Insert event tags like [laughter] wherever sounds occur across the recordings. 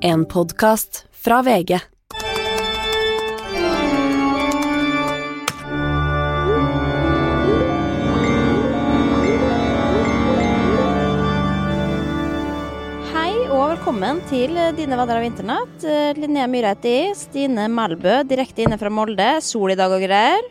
En podkast fra VG. Hei og velkommen til Dine venner av internett. Eh, Linnea Myhreiti, Stine Melbø, direkte inne fra Molde. Sol i dag og greier.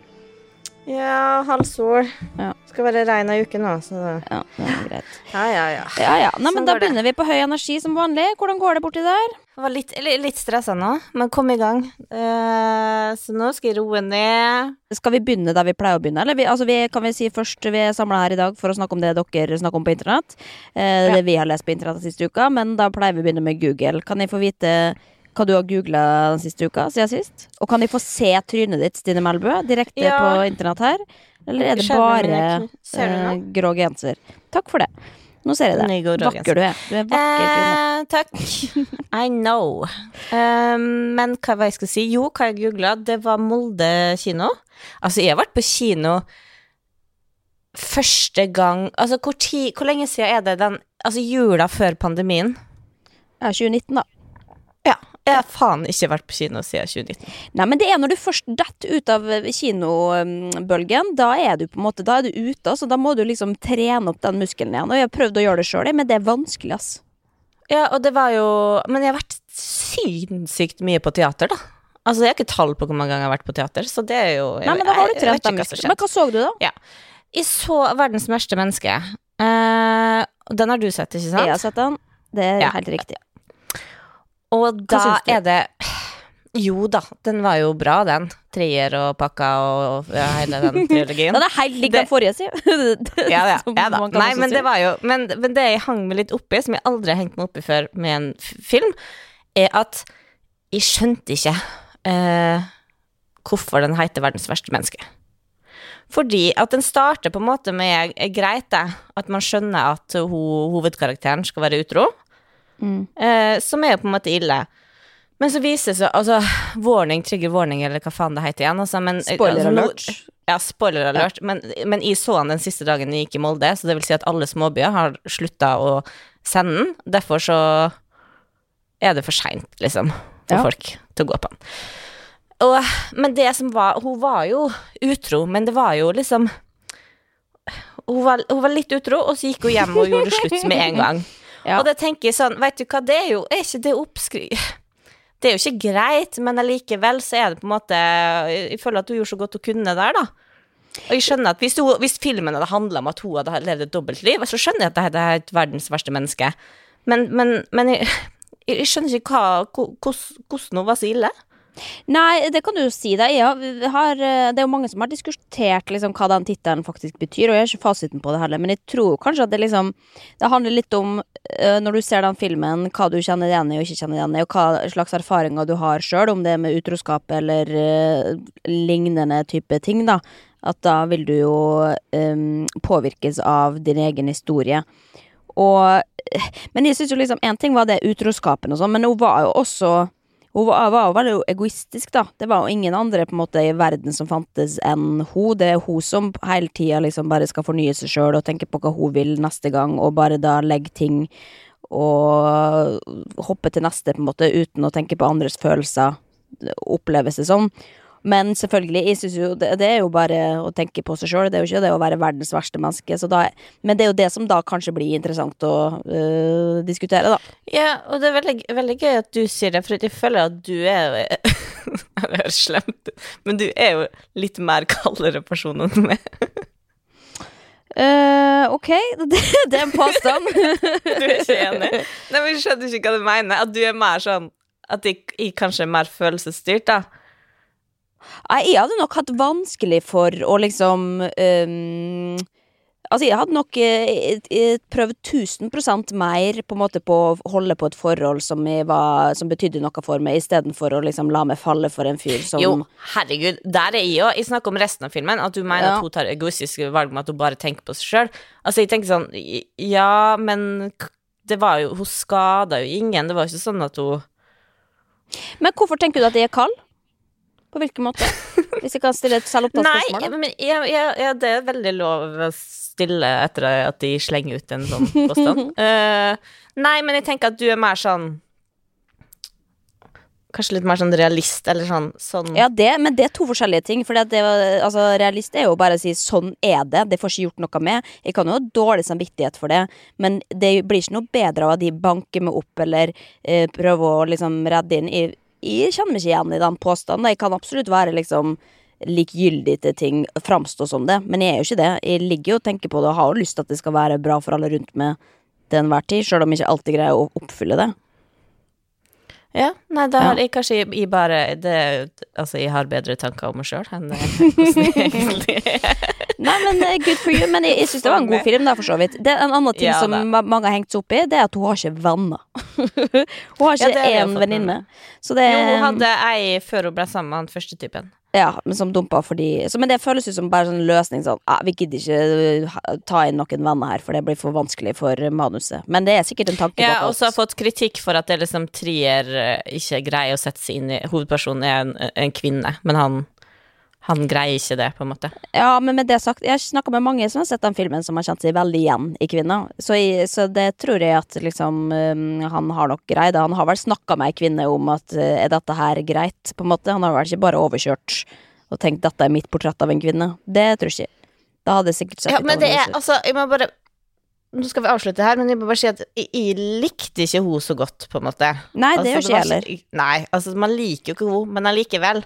Ja, halv sol. Ja. Skal være regn ei uke nå, så Ja, det er greit. Ja, ja, ja. Ja, ja. Nei, men Sånn da begynner det. vi på høy energi som vanlig. Hvordan går det borti der? Jeg var litt, litt, stressa nå, men kom i gang. Uh, så nå skal jeg roe ned. Skal vi begynne der vi pleier å begynne? Eller vi, altså vi, kan vi si først Vi er samla her i dag for å snakke om det dere snakker om på internett. Uh. Det vi har lest på internett siste uka. Men da pleier vi å begynne med Google. Kan jeg få vite hva du har googla den siste uka siden sist? Og kan de få se trynet ditt, Stine Melbø, direkte Ja. på internett her? Eller er det bare nå? grå genser? Takk for det. Nå ser jeg det. Vakker du er. Du er vakker. Eh, takk. I know. Um, men hva var jeg skal si? Jo, hva jeg googla, det var Molde kino. Altså, jeg har vært på kino første gang Altså, hvor, ti, hvor lenge siden er det den Altså, jula før pandemien? Ja, 2019, da. Ja. Jeg har faen ikke vært på kino siden 2019. Nei, men det er når du først detter ut av eh, kinobølgen, da er du på en måte Da er du ute, så Da må du liksom trene opp den muskelen igjen. Og jeg har prøvd å gjøre det sjøl, men det er vanskelig, ass. Ja, og det var jo Men jeg har vært sinnssykt mye på teater, da. Altså, jeg har ikke tall på hvor mange ganger jeg har vært på teater, så det er jo jeg, Nei, men da har du trent den muskelen. Men hva så du, da? Jeg så 'Verdens verste menneske'. Uh, den har du sett, ikke sant? Jeg har sett den. Det er Ja. helt riktig. Og da er det Jo da, den var jo bra, den. Trier og pakka og, og ja, hele den [laughs] trilogien. Den er helt lik den forrige, si. [laughs] Ja, ja, ja da. Nei, men det var jo men, men det jeg hang meg litt oppi, som jeg aldri har hengt meg oppi før med en film, er at jeg skjønte ikke eh, hvorfor den heter 'Verdens verste menneske'. Fordi at den starter på en måte med er greit, det. At man skjønner at ho, hovedkarakteren skal være utro. Mm. Eh, som er jo på en måte ille. Men så viser det seg Altså, warning, trigger warning, eller hva faen det heter igjen. Altså, men, Spoiler altså, no- alert. ja, spoiler alert. Men, men jeg så den den siste dagen jeg gikk i Molde, så det vil si at alle småbyer har slutta å sende den. Derfor så er det for seint, liksom, for Ja. folk til å gå på den. Og, men det som var Hun var jo utro, men det var jo liksom hun var, hun var litt utro, og så gikk hun hjem og gjorde slutt med en gang. [laughs] Ja. Og det tenker jeg sånn, vet du hva, det er jo Er ikke det oppskri... [laughs] Det er jo ikke greit, men allikevel så er det på en måte Jeg føler at hun gjorde så godt hun kunne der, da. Og jeg skjønner at hvis, du, hvis filmen hadde handla om at hun hadde levd et dobbeltliv, så skjønner jeg at dette er et verdens verste menneske. Men, men, men jeg, [laughs] jeg skjønner ikke hva, hvordan hun var så ille. Nei, det kan du jo si. Jeg har, eh, det er jo mange som har diskutert liksom, hva den tittelen faktisk betyr, og jeg har ikke fasiten på det heller, men jeg tror kanskje at det liksom Det handler litt om, eh, når du ser den filmen, hva du kjenner igjen i og ikke kjenner igjen i, og hva slags erfaringer du har sjøl, om det er med utroskap eller uh, lignende type ting, da. At da vil du jo um, påvirkes av din egen historie. Og Men jeg syns jo liksom Én ting var det utroskapen og sånn, men hun var jo også hun var, var veldig egoistisk, da. Det var jo ingen andre på en måte i verden som fantes enn hun. Det er hun som hele tida liksom bare skal fornye seg sjøl og tenke på hva hun vil neste gang, og bare da legge ting og hoppe til neste, på en måte, uten å tenke på andres følelser, oppleves det som. Men selvfølgelig, jeg synes jo det, det er jo bare å tenke på seg sjøl. Det er jo ikke det å være verdens verste menneske. Så da, men det er jo det som da kanskje blir interessant å øh, diskutere, da. Ja, og det er veldig, veldig gøy at du sier det, for jeg føler at du er Det høres slemt ut, men du er jo litt mer kaldere person enn meg. Uh, ok, [laughs] det, det er en påstand. [laughs] Du er ikke enig? Nei, men Jeg skjønner ikke hva du mener. At du er mer sånn At jeg, jeg kanskje er mer følelsesstyrt, da. Jeg hadde nok hatt vanskelig for å liksom um, Altså, jeg hadde nok eh, prøvd 1000% mer på måte på å holde på et forhold som, var, som betydde noe for meg, istedenfor å liksom la meg falle for en fyr som Jo, herregud, der er jeg òg. Jeg snakker om resten av filmen. At du mener Ja. at hun tar egoistiske valg med at hun bare tenker på seg sjøl. Altså, jeg tenker sånn Ja, men det var jo Hun skada jo ingen. Det var jo ikke sånn at hun Men hvorfor tenker du at jeg er kald? På hvilken måte? [laughs] Hvis jeg kan stille et selvopptatt Nei, spørsmål, da. men jeg, jeg, jeg, det er veldig lov å stille etter at de slenger ut en sånn påstand. uh, [laughs] nei, men jeg tenker at du er mer sånn kanskje litt mer sånn realist, eller sånn, sånn Ja, det, men det er to forskjellige ting. For altså, realist er jo bare å si 'sånn er det'. Det får ikke gjort noe med. Jeg kan jo ha dårlig samvittighet for det, men det blir ikke noe bedre av at de banker meg opp eller eh, prøver å liksom redde inn. Jeg, jeg kjenner meg ikke igjen i den påstanden. Jeg kan absolutt være liksom likegyldig til ting, framstå som det, men jeg er jo ikke det. Jeg ligger jo og tenker på det og har jo lyst til at det skal være bra for alle rundt meg til enhver tid, sjøl om jeg ikke alltid greier å oppfylle det. Ja, nei, da Ja. har jeg kanskje jeg, bare det, Altså, jeg har bedre tanker om meg sjøl enn eh, hvordan jeg egentlig er. Nei, men eh, good for you. Men jeg, jeg syns det var en god film, da, for så vidt. Det er En annen ting Ja, som mange har hengt seg opp i, det er at hun har ikke venner. [laughs] hun har ikke har én venninne. Så det Jo, hun hadde ei før hun ble sammen med han første typen. Ja, men som dumpa fordi så, Men det føles jo som bare sånn løsning sånn ah, Vi gidder ikke uh, ta inn noen venner her, for det blir for vanskelig for manuset. Men det er sikkert en tanke Jeg har også fått kritikk for at det liksom trier eh, ikke greier å sette seg inn i Hovedpersonen er en, en kvinne, men han, han greier ikke det, på en måte. Ja, men med det sagt, jeg har snakka med mange som har sett den filmen, som har kjent seg veldig igjen i kvinna. Så, så det tror jeg at liksom um, Han har nok greid det. Han har vel snakka med ei kvinne om at uh, er dette her greit, på en måte. Han har vel ikke bare overkjørt og tenkt dette er mitt portrett av en kvinne. Det tror jeg ikke. Da hadde jeg sikkert sett Ja, men det er altså Jeg må bare Nå skal vi avslutte her, men jeg må bare si at jeg, jeg likte ikke hun så godt, på en måte. Nei, det gjør Altså, ikke jeg heller. Nei, altså, man liker jo ikke hun, men allikevel.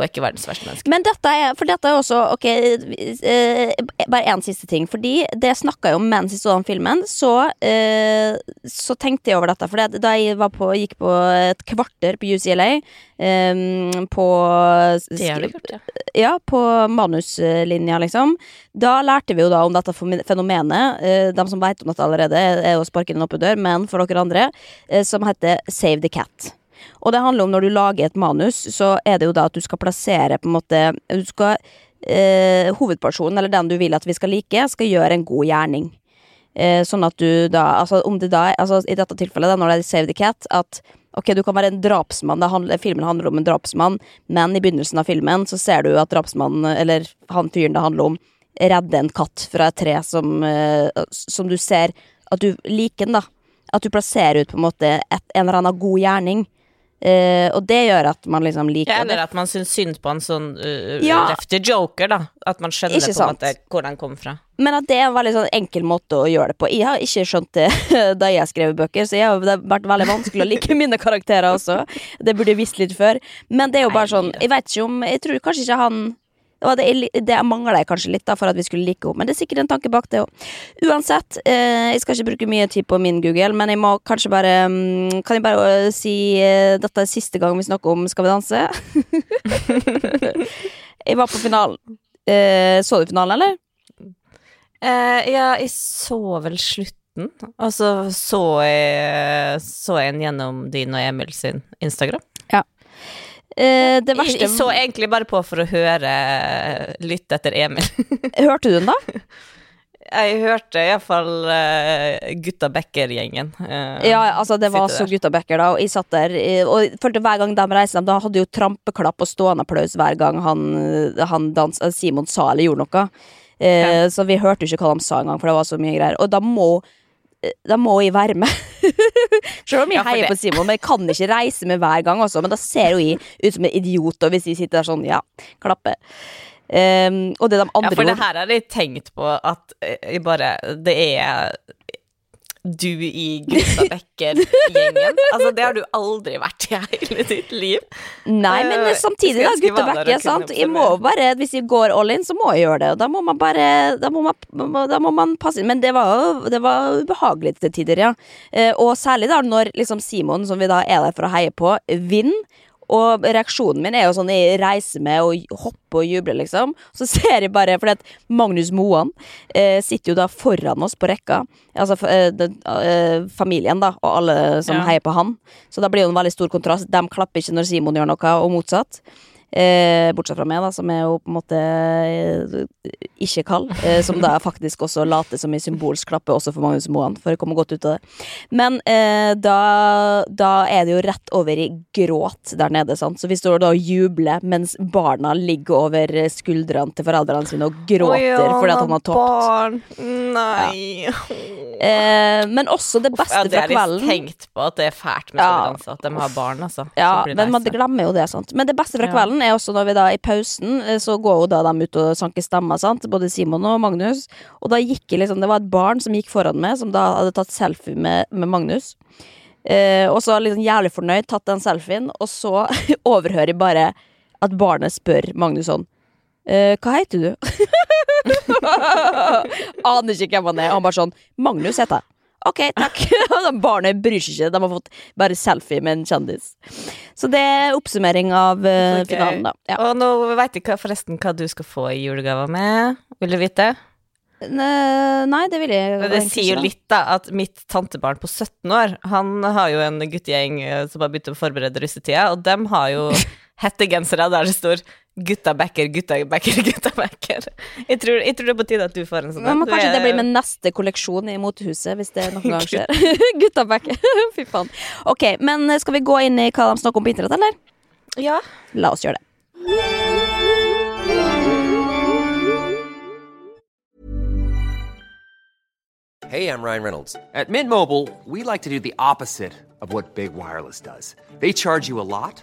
Hun er ikke verdens verste menneske. Men dette er, for dette er også Ok, eh, bare én siste ting. Fordi det snakka jeg om mens jeg så den filmen. Så, eh, så tenkte jeg over dette. For det- da jeg var på, gikk på et kvarter på UCLA eh, på gjort, ja. på manuslinja, liksom. Da lærte vi jo da om dette fenomenet. Eh, de som vet om dette allerede, er å sparke den opp i dør, men for dere andre, eh, som heter Save the Cat. Og det handler om når du lager et manus, så er det jo da at du skal plassere på en måte Du skal eh, Hovedpersonen, eller den du vil at vi skal like, skal gjøre en god gjerning. Eh, sånn at du da Altså om det da Altså i dette tilfellet, da, når det er Save the Cat, at Ok, du kan være en drapsmann. Handler, filmen handler om en drapsmann, men i begynnelsen av filmen så ser du at drapsmannen, eller han fyren det handler om, redder en katt fra et tre som, eh, som du ser at du liker den, da. At du plasserer ut på en måte et, en eller annen god gjerning. Eh, og det gjør at man liksom liker Ja, eller at man syns synd på en sånn uh, Ja. lefty joker, da. At man skjønner på en måte hvor den kom fra. Men at det er en veldig sånn enkel måte å gjøre det på. Jeg har ikke skjønt det [laughs] da jeg skrev bøker, så jeg har, det har vært veldig vanskelig å like mine karakterer også. Det burde jeg visst litt før. Men det er jo bare sånn Jeg vet ikke om Jeg tror kanskje ikke han og det, det mangler jeg kanskje litt da for at vi skulle like henne, men det er sikkert en tanke bak det òg. Uansett, eh, jeg skal ikke bruke mye tid på min Google, men jeg må kanskje bare mm, Kan jeg bare eh, si eh, dette er siste gang vi snakker om Skal vi danse? [laughs] jeg var på finalen. Eh, så du finalen, eller? Eh, ja, jeg så vel slutten, og så så jeg, så jeg en gjennom din og Emil sin Instagram. Eh, det verste jeg så egentlig bare på for å høre Lytte etter Emil. [laughs] Hørte du den, da? [laughs] Jeg hørte iallfall uh, Gutta Becker-gjengen. Uh, Ja, altså det var så der. gutta Becker da Og jeg satt der eh, Og jeg følte hver gang de reiste dem Da hadde jo trampeklapp og stående applaus Hver gang han, han dans, eh, Simon sa eller gjorde noe eh, Så vi hørte jo ikke hva de sa engang For det var så mye greier Og da må eh, Da må jeg være med. [laughs] Selv om jeg Ja, heier det- på Simon Men jeg kan ikke reise med hver gang også. Men da ser jo jeg ut som en idiot hvis jeg sitter der sånn, ja, klappe. Um, Og det de andre Ja, for det her har jeg tenkt på at eh, bare Det er du i Gutta Becker-gjengen. [laughs] Altså, det har du aldri vært i hele ditt liv. Nei, men Eh, samtidig, da, og kunne sant? Jeg må bare, Hvis jeg går all in, så må jeg gjøre det. Og da må man bare Da må man, da må man passe inn. Men det var jo det var ubehagelig til tider, ja. Eh, og særlig da når liksom Simon, som vi da er der for å heie på, vinner. Og reaksjonen min er jo sånn jeg reiser med og hopper og jubler, liksom. Så [laughs] ser jeg bare, fordi at Magnus Moan eh, sitter jo da foran oss på rekka. Altså eh, den, eh, familien, da, og alle som Ja. heier på han. Så da blir det jo en veldig stor kontrast. De klapper ikke når Simon gjør noe, og motsatt. Eh, bortsett fra meg, da, som er jo på en måte eh, ikke kald. Eh, som da faktisk også later som i symbolsk klappe også for Magnus Moan, for å komme godt ut av det. Men eh, da, da er det jo rett over i gråt der nede, sant. Så vi står da og jubler mens barna ligger over skuldrene til foreldrene sine og gråter fordi at han har tapt. Nei. Eh, men også det beste ja, det fra er litt kvelden. tenkt på at det er fælt med Ja. Danse, at de har barn, altså. Ja, men man glemmer jo det, sant. Men det beste fra Ja. Kvelden er også når vi da i pausen eh, Så går jo da de ut og sanker stemmer, sant. Både Simon og Magnus. Og da gikk det liksom Det var et barn som gikk foran meg, som da hadde tatt selfie med, med Magnus. Eh, og så liksom jævlig fornøyd, tatt den selfien, og så [laughs] overhører jeg bare at barnet spør Magnus sånn eh, Hva heter du? [laughs] Aner ikke hvem han er. Han bare sånn Magnus heter jeg. Ok, takk. [laughs] De Barnet bryr seg ikke. De har fått bare selfie med en kjendis. Så det er oppsummering av uh, okay. finalen, da. Ja. Og nå veit jeg forresten hva du skal få i julegave med. Vil du vite? Nei, det vil jeg Men det sier jo litt, da, at mitt tantebarn på 17 år, han har jo en guttegjeng eh, som har begynt å forberede russetida, og dem har jo [laughs] hettegensere der det står 'gutta backer, gutta backer, [laughs] gutta backer'. Jeg tror, jeg tror det er på tide at du får en sånn. Men kanskje er- det blir med neste kolleksjon i motehuset, hvis det noen gang [laughs] skjer. [laughs] Gutta backer. Fy faen. Ok, men eh, skal vi gå inn i hva de snakker om på internett, eller? Ja. La oss gjøre det. Hey, I'm Ryan Reynolds. At Mint Mobile, we like to do the opposite of what Big Wireless does. They charge you a lot,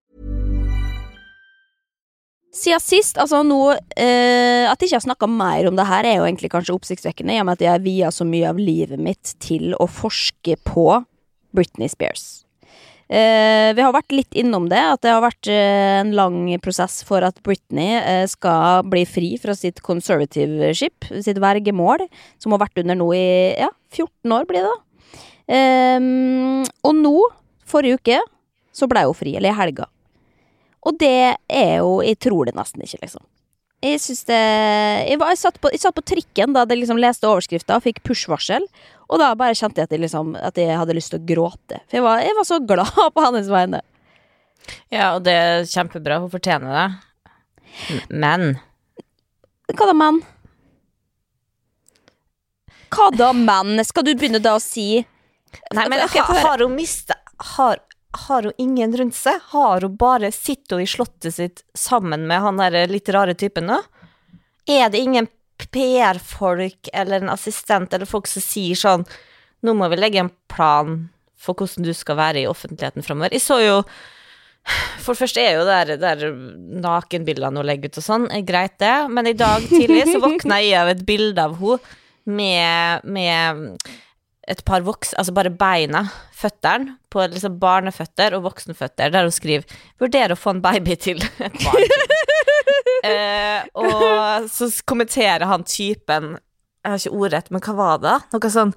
Siden sist, altså nå eh, At jeg ikke har snakka mer om det her, er jo egentlig kanskje oppsiktsvekkende, i og med at jeg vier så mye av livet mitt til å forske på Britney Spears. Eh, vi har vært litt innom det, at det har vært eh, en lang prosess for at Britney eh, skal bli fri fra sitt conservativeship, sitt vergemål, som har vært under nå i ja, 14 år, blir det da. Eh, og nå, forrige uke, så ble hun fri, eller i helga. Og det er jo Jeg tror det nesten ikke, liksom. Jeg det jeg, var, jeg, satt på, jeg satt på trikken da jeg liksom leste overskrifta og fikk push-varsel. Og da bare kjente jeg at jeg, liksom, at hadde lyst til å gråte. For jeg var, jeg var så glad [laughs] på hans vegne. ja, og det er kjempebra. Hun fortjener det. Men Hva da, men? Hva da, men? Skal du begynne da å si Nei, men okay, har, har hun mista har, har hun ingen rundt seg? Har hun bare Sitter hun i slottet sitt sammen med han der litt rare typen nå? Er det ingen PR-folk eller en assistent eller folk som sier sånn Nå må vi legge en plan for hvordan du skal være i offentligheten framover. Jeg så jo For det første er jo der, der nakenbildene hun legger ut og sånn, er greit det, men i dag tidlig så våkna jeg av et bilde av henne med, med et par voks, altså bare beina, føttene, på liksom barneføtter og voksenføtter, der hun skriver 'Vurder å få en baby til et [laughs] barn'. eh, og så kommenterer han typen Jeg har ikke ordrett, men hva var det? Noe sånn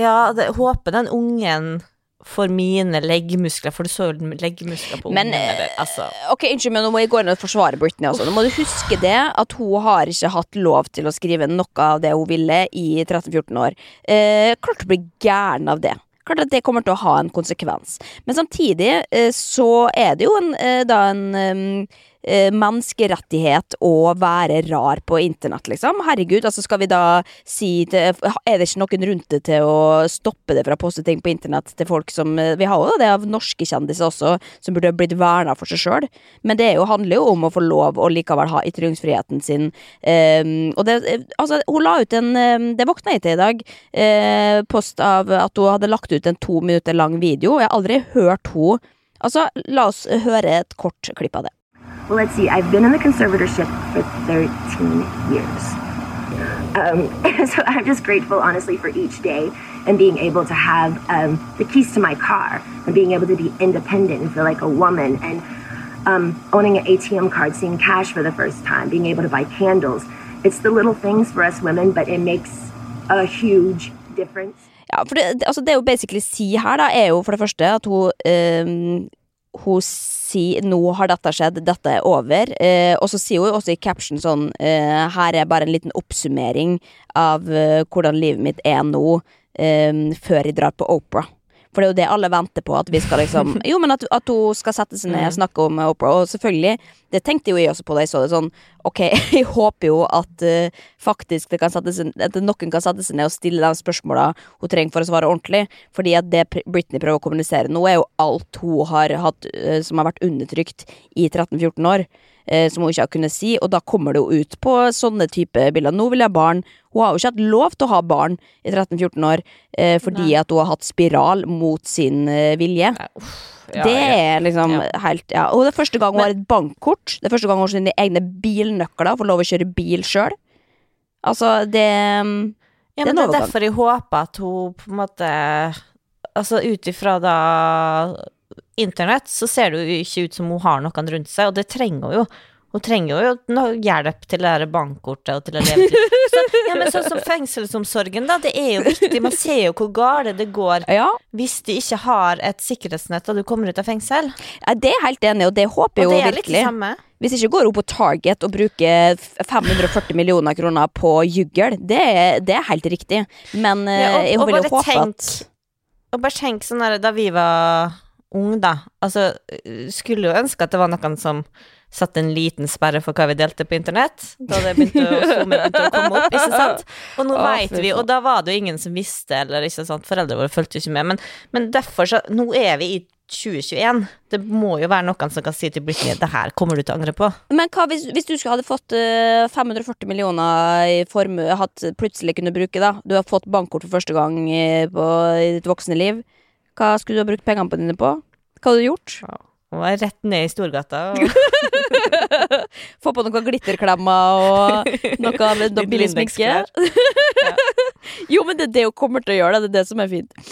Ja, det, håper den ungen får mine leggmuskler, for du så jo leggmuskler på ungen. Men, eller, altså. Ok, unnskyld, men nå må jeg gå inn og forsvare Britney. Altså. Nå må du huske det at hun har ikke hatt lov til å skrive noe av det hun ville i 13-14 år. Eh, klart du blir gæren av det. Klart at det kommer til å ha en konsekvens. Men samtidig eh, så er det jo en, eh, da en eh, eh, menneskerettighet å være rar på internett, liksom. Herregud, altså skal vi da si til Er det ikke noen rundt det til å stoppe det fra å poste ting på internett til folk som eh, Vi har jo det av norske kjendiser også, som burde blitt verna for seg sjøl. Men det jo, handler jo om å få lov å likevel ha ytringsfriheten sin. Eh, og det Altså, hun la ut en um, Det våkna jeg til i dag. Eh, post av at hun hadde lagt ut en to minutter lang video. Jeg har aldri hørt henne Altså, la oss høre et kort klipp av det. Well, let's see. I've been in the conservatorship for 13 years. Um, [laughs] so I'm just grateful, honestly, for each day and being able to have um, the keys to my car and being able to be independent and feel like a woman and um, owning an ATM card, seeing cash for the first time, being able to buy candles. It's the little things for us women, but it makes a huge difference. Ja, for det, altså det hun basically sier her, da, er jo for det første at hun um, Hun sier 'nå har dette skjedd, dette er over'. Eh, og så sier hun også i caption sånn eh, 'her er bare en liten oppsummering av eh, hvordan livet mitt er nå, eh, før jeg drar på Opera'. For det er jo det alle venter på. At vi skal liksom [laughs] Jo, men at, at hun skal sette seg ned og snakke om Opera. Og selvfølgelig, det tenkte jo jeg også på da jeg så det sånn. Ok, [laughs] jeg håper jo at uh, faktisk det kan sette seg, at noen kan sette seg ned og stille de spørsmåla hun trenger for å svare ordentlig. Fordi at det Britney prøver å kommunisere nå, er jo alt hun har hatt uh, som har vært undertrykt i 13-14 år. Uh, som hun ikke har kunnet si, og da kommer det jo ut på sånne type bilder. Nå vil jeg ha barn. Hun har jo ikke hatt lov til å ha barn i 13-14 år fordi Nei. at hun har hatt spiral mot sin vilje. Nei, ja, det er liksom Ja. helt ja. Og det er første gang hun har et bankkort. Det er første gang hun har sine egne bilnøkler får lov å kjøre bil sjøl. Altså, det Ja, Det er men det er derfor jeg håper at hun på en måte Altså ut ifra da internett, så ser det jo ikke ut som hun har noen rundt seg, og det trenger hun jo. Hun trenger jo hjelp til det bankkortet og til å leve til. [laughs] Så, ja, men sånn som fengselsomsorgen, da. Det er jo viktig. Man ser jo hvor gale det går Ja, hvis de ikke har et sikkerhetsnett og du kommer ut av fengsel. ja, det er helt enig og det håper jeg jo virkelig. Hvis ikke går hun på Target og bruker 540 millioner kroner på juggel. Det, det er helt riktig. Men eh, Ja, og- jeg vil jo håpe at Og bare tenk sånn her da vi var unge, da. Altså, skulle jo ønske at det var noen som satte en liten sperre for hva vi delte på internett. Da det begynte å, [laughs] begynte å komme opp, ikke sant? Og nå veit vi, og da var det jo ingen som visste, eller ikke sant, foreldrene våre fulgte jo ikke med. Men, men derfor så Nå er vi i 2021. Det må jo være noen som kan si til Britney det her kommer du til å angre på. Men hva hvis, hvis du skulle hadde fått eh, 540 millioner i formue, hatt plutselig kunne bruke, da. Du har fått bankkort for første gang eh, på, i ditt voksne liv. Hva skulle du ha brukt pengene på dine på? Hva hadde du gjort? Hun var rett ned i Storgata. Og [laughs] Få på noen glitterklemmer og noe, billig sminke. Lindex-klær. [laughs] jo, men det er det hun kommer til å gjøre. Det, er det som er fint.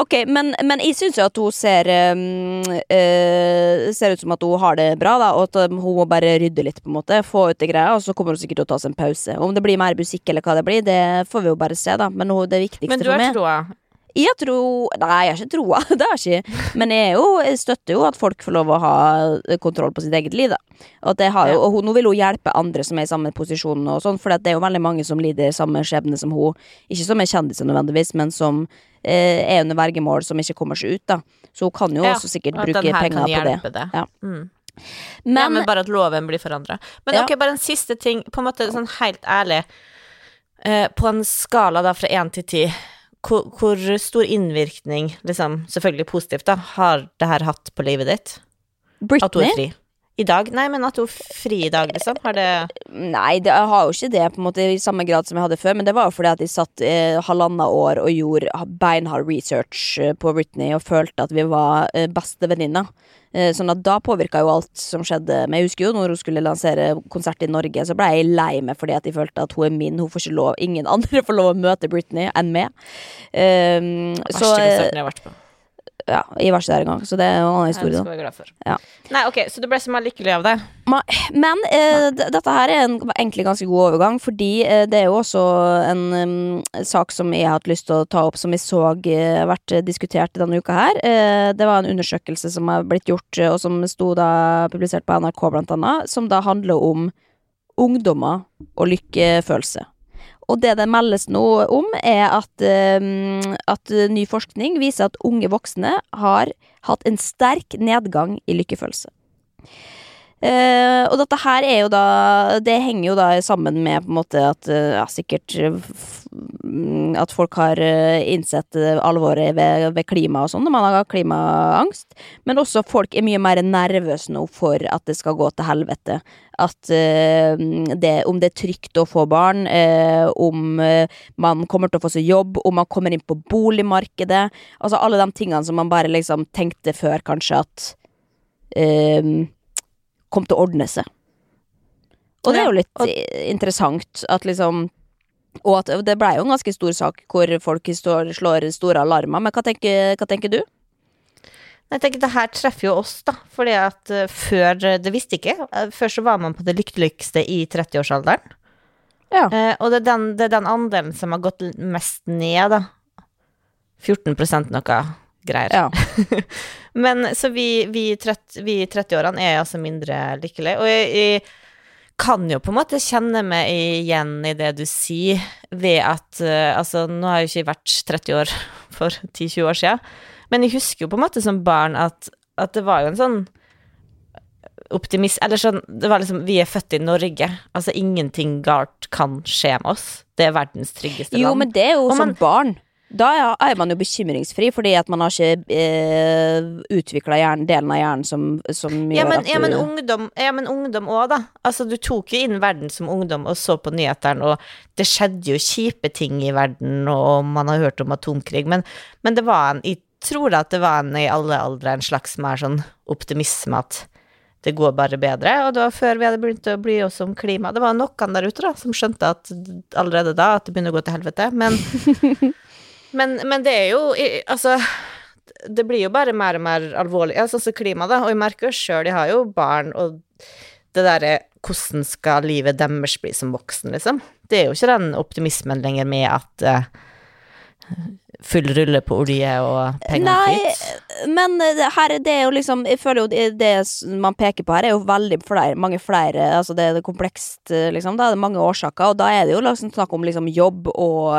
Ok, Men, men jeg syns jo at hun ser um, uh, Ser ut som at hun har det bra, da, og at um, hun må bare rydde litt, på en måte. Få ut det greia, og så kommer hun sikkert til å ta seg en pause. Om det blir mer musikk eller hva det blir, det får vi jo bare se, da. Men hun, det viktigste Men du for har meg troa. Jeg tror Nei, jeg har ikke troa. [laughs] Det har jeg ikke. Men jeg, er jo, jeg støtter jo at folk får lov å ha kontroll på sitt eget liv, da. Og, at jeg har jo, og hun, nå vil hun hjelpe andre som er i samme posisjon, og sånn, for det er jo veldig mange som lider samme skjebne som hun. Ikke som er kjendiser nødvendigvis, men som eh, er under vergemål, som ikke kommer seg ut, da. Så hun kan jo Ja, også sikkert bruke penger på det. det. Ja. Mm. Men, ja, men bare at loven blir forandra. Men ok, bare en siste ting, på en måte sånn helt ærlig. Eh, på en skala da fra én til ti, hvor, hvor stor innvirkning, liksom, selvfølgelig positivt, da, har det her hatt på livet ditt? At du er fri? I dag? Nei, men at hun fri i dag, liksom? Har det Nei, det, jeg har jo ikke det på en måte i samme grad som jeg hadde før, men det var jo fordi at jeg satt eh, halvannet år og gjorde beinhard research eh, på Britney og følte at vi var eh, bestevenninner. Eh, sånn at da påvirka jo alt som skjedde. Men jeg husker jo når hun skulle lansere konsert i Norge, så ble jeg lei meg fordi at jeg følte at hun er min. Hun får ikke lov, ingen [laughs] andre får lov å møte Britney enn meg. Eh, så verste eh, konserten jeg har vært på? Ja, var ikke der engang, så det er en annen Nei, det skal være glad for. Ja. Nei, ok, så du ble så lykkelig av det? Men eh, dette her er en egentlig ganske god overgang, fordi eh, det er jo også en um, sak som jeg har hatt lyst til å ta opp, som jeg så eh, vært diskutert denne uka her. Eh, det var en undersøkelse som har blitt gjort, eh, og som sto da publisert på NRK, blant annet, som da handler om ungdommer og lykkefølelse. Og det det meldes nå om, er at, eh, at ny forskning viser at unge voksne har hatt en sterk nedgang i lykkefølelse. Eh, og dette her er jo da Det henger jo da sammen med på en måte at eh, ja, sikkert eh, mm, At folk har innsett alvoret ved, ved klima og sånn, når man har klimaangst. Men også folk er mye mer nervøse nå for at det skal gå til helvete. At uh, det, om det er trygt å få barn, uh, om man kommer til å få seg jobb, om man kommer inn på boligmarkedet. Altså alle de tingene som man bare liksom tenkte før, kanskje at kom til å ordne seg. Og det er jo litt eh, interessant at liksom Og at det blei jo en ganske stor sak hvor folk står, slår store alarmer. Men hva tenker, hva tenker du? Jeg tenker Det her treffer jo oss, da. Fordi at eh, før Det visste ikke. eh, Før så var man på det lykkeligste i 30-årsalderen. Ja. Eh, og det er, den, det er den andelen som har gått mest ned, da. 14% noe greier. Ja. [laughs] Men så vi, vi, i trett- vi 30-årene er altså mindre lykkelige. Og jeg, jeg kan jo på en måte kjenne meg igjen i det du sier, ved at uh, Altså, nå har jeg jo ikke vært 30 år [laughs] for 10-20 år siden, men jeg husker jo på en måte som barn at, at det var jo en sånn optimist Eller sånn Det var liksom Vi er født i Norge. Altså, ingenting galt kan skje med oss. Det er verdens tryggeste Jo, land. men det er jo man, som barn. Da er- man jo bekymringsfri, fordi at man har ikke eh, utvikla delen av hjernen som, som gjør Ja, men, at ja, men ungdom Ja, men ungdom òg, da. Altså, du tok jo inn verden som ungdom og så på nyhetene, og det skjedde jo kjipe ting i verden, og man har hørt om atomkrig, men, men det var en Jeg tror at det var en i alle aldre en slags mer sånn optimisme at det går bare bedre, og det var før vi hadde begynt å bry oss om klima. Det var noen der ute da, som skjønte at allerede da at det begynner å gå til helvete, men [laughs] Men, men det er jo Altså, det blir jo bare mer og mer alvorlig. Altså, sånn som klima, da. Og jeg merker jo sjøl, jeg har jo barn, og det derre hvordan skal livet deres bli som voksen, liksom? Det er jo ikke den optimismen lenger med at eh, full rulle på olje og penger Nei, flyt. men eh, her, det er jo liksom Jeg føler jo det, det man peker på her, er jo veldig flere, mange flere Altså det er det komplekst, eh, liksom. Da er det mange årsaker, og da er det jo liksom snakk om liksom jobb og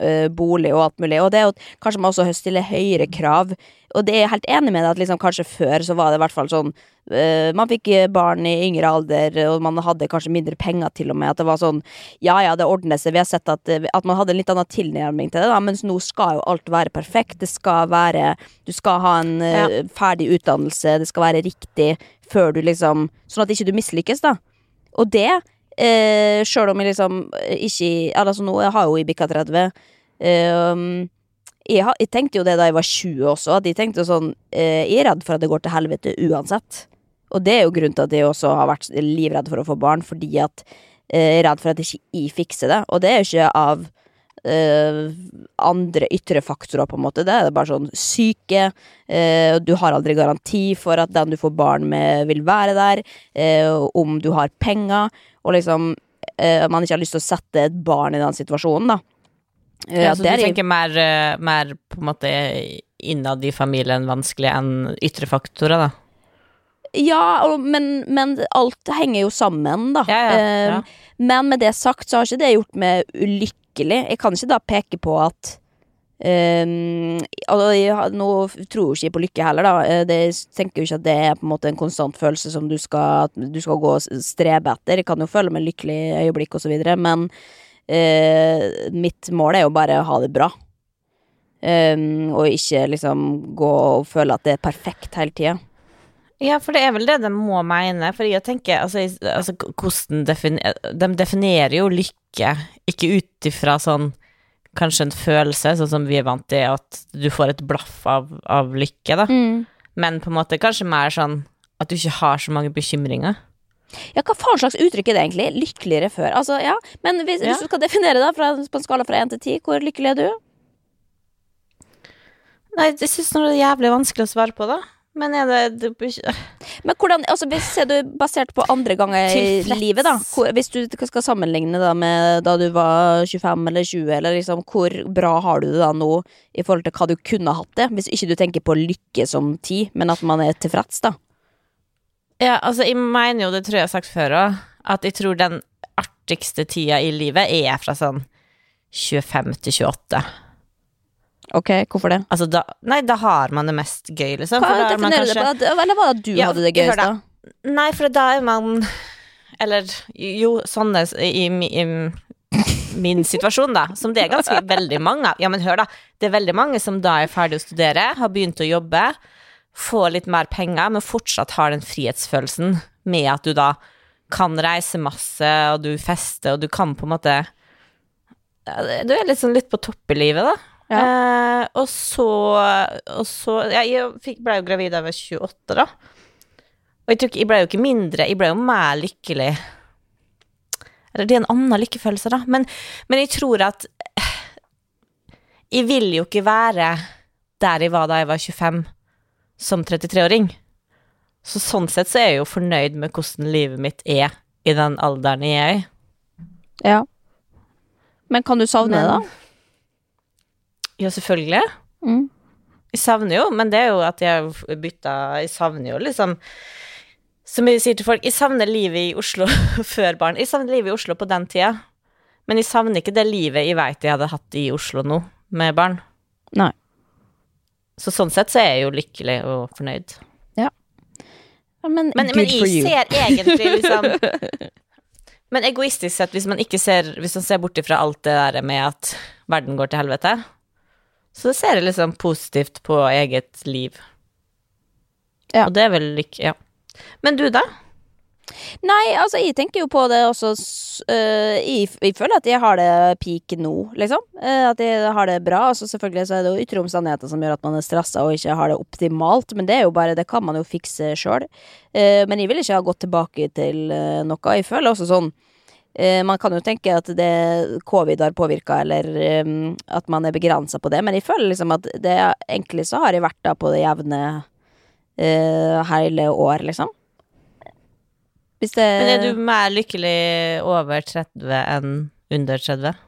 eh, bolig og alt mulig. Og det er jo kanskje man også stiller høyere krav. Og det er jeg helt enig med deg at liksom kanskje før så var det i hvert fall sånn uh, Man fikk eh, barn i yngre alder, og man hadde kanskje mindre penger til og med. At det var sånn Ja ja, det ordner seg. Vi har sett at, eh, at man hadde en litt annen tilnærming til det, da, mens nå skal jo alt være perfekt. Det skal være Du skal ha en eh, ferdig utdannelse, det skal være riktig før du liksom Sånn at ikke du mislykkes, da. Og det, eh, sjøl om jeg liksom ikke Altså nå, jeg har jo i bikka 30. eh, jeg, jeg tenkte jo det da jeg var 20 også, at jeg tenkte sånn eh, Jeg er redd for at det går til helvete uansett. Og det er jo grunnen til at jeg også har vært livredd for å få barn, fordi at eh, jeg er redd for at ikke jeg fikser det. Og det er jo ikke av eh, andre ytre faktorer, på en måte. Det er bare sånn syke. eh, du har aldri garanti for at den du får barn med, vil være der. eh, om du har penger. Og liksom eh, Man ikke har lyst til å sette et barn i den situasjonen, da. Ja, så du er- tenker mer, eh, mer på en måte innad i familien vanskelig enn ytre faktorer, da? Ja, men, men alt henger jo sammen, da. Ja, ja, ja. Eh, Men med det sagt, så har ikke det gjort meg ulykkelig. Jeg kan ikke da peke på at Um, jeg, nå tror jo ikke på lykke heller, da. Eh, Det, jeg tenker jo ikke at det er på en måte en konstant følelse som du skal, du skal gå og strebe etter. Jeg kan jo føle meg lykkelig i øyeblikk og så videre, men eh, mitt mål er jo bare å ha det bra. Um, og ikke liksom gå og føle at det er perfekt hele tida. Ja, for det er vel det de må mene. For jeg tenker, altså, altså hvordan definer, De definerer jo lykke ikke ut ifra sånn Kanskje en følelse, sånn som vi er vant til, at du får et blaff av, av lykke, da. Men på en måte kanskje mer sånn at du ikke har så mange bekymringer. Ja, hva faen slags uttrykk er det egentlig? Lykkeligere før? Altså, ja, men hvis, hvis du skal definere det fra, på en skala fra 1 til 10, hvor lykkelig er du? Nei, jeg syns det er jævlig vanskelig å svare på, da. Men er det, det Men hvordan, altså hvis ser du basert på andre ganger i livet, da Hvis du skal sammenligne da med da du var 25 eller 20, eller liksom hvor bra har du det da nå i forhold til hva du kunne hatt det? Hvis ikke du tenker på lykke som tid, men at man er tilfreds, da. Ja, altså, jeg mener jo, det tror jeg jeg har sagt før òg, at jeg tror den artigste tida i livet er fra sånn 25 til 28. Ok, hvorfor det? Altså da Nei, da har man det mest gøy, liksom. Hva er man du det på? Eller var det du Ja, hadde det gøyest, da. Nei, for da er man Eller jo, sånn er i, i, i min situasjon, da, som det er ganske veldig mange av. Ja, men hør, da. Det er veldig mange som da er ferdig å studere, har begynt å jobbe, får litt mer penger, men fortsatt har den frihetsfølelsen med at du da kan reise masse, og du fester, og du kan på en måte Du er sånn litt på topp i livet, da. Eh, og så, og så ja, Jeg fikk, ble jo gravid da jeg var 28, da. Og jeg, tror jeg ble jo ikke mindre, jeg ble jo mer lykkelig. Eller det er en annen lykkefølelse, da. Men, men jeg tror at Jeg vil jo ikke være der jeg var da jeg var 25, som 33-åring. Så sånn sett så er jeg jo fornøyd med hvordan livet mitt er i den alderen jeg er i. Ja. Men kan du savne det, da? Ja, selvfølgelig. Mm. Jeg savner jo, men det er jo at jeg bytta Jeg savner jo liksom Som jeg sier til folk, jeg savner livet i Oslo [laughs] før barn. Jeg savner livet i Oslo på den tida. Men jeg savner ikke det livet jeg veit jeg hadde hatt i Oslo nå, med barn. Nei. Så sånn sett så er jeg jo lykkelig og fornøyd. Ja, Men, Men, men for jeg you. ser egentlig liksom [laughs] Men egoistisk sett, hvis man ikke ser Hvis man ser bort ifra alt det der med at verden går til helvete, så ser jeg liksom positivt på eget liv. Ja. Og det er vel lykke... Ja. Men du, da? Nei, altså, jeg tenker jo på det også øh, jeg, jeg føler at jeg har det peak nå, liksom. Eh, at jeg har det bra. Altså, selvfølgelig så er det jo ytre omstendigheter som gjør at man er stressa og ikke har det optimalt, men det er jo bare Det kan man jo fikse sjøl. men jeg vil ikke ha gått tilbake til noe. Jeg føler også sånn eh, man kan jo tenke at det covid har påvirka, eller um, at man er begrensa på det, men jeg føler liksom at det egentlig så har jeg vært da på det jevne uh, hele år, liksom. Hvis det Men er du mer lykkelig over 30 enn under 30?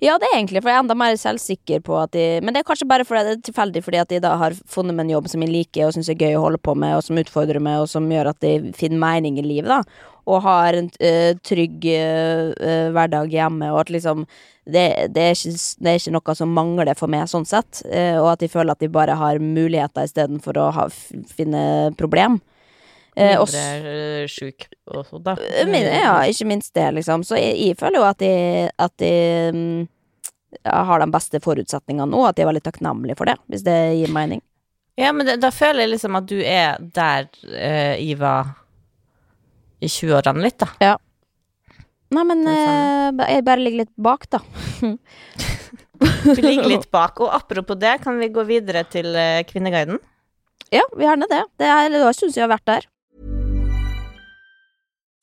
Ja, det er egentlig, for jeg er enda mer selvsikker på at de Men det er kanskje bare fordi det er tilfeldig fordi at de da har funnet meg en jobb som jeg liker og syns er gøy å holde på med, og som utfordrer meg, og som gjør at de finner mening i livet, da. Og har en uh, trygg uh, uh, hverdag hjemme, og at liksom det, det, er ikke, det er ikke noe som mangler for meg, sånn sett. og at de føler at de bare har muligheter istedenfor å ha, finne problem. Eh, Mindre øh, sjuk og sånn, da? Min, ja, ikke minst det, liksom. Så jeg, jeg føler jo at de, at de mm, har de beste forutsetningene nå, at de er veldig takknemlige for det, hvis det gir mening. Ja, men det, da føler jeg liksom at du er der uh, jeg var i 20-årene litt, da. Nei, men eh, jeg bare ligger litt bak, da. Vi ligger litt bak. Og apropos det, kan vi gå videre til eh, Kvinneguiden? Ja, gjerne det. Det er det syns jeg har vært der.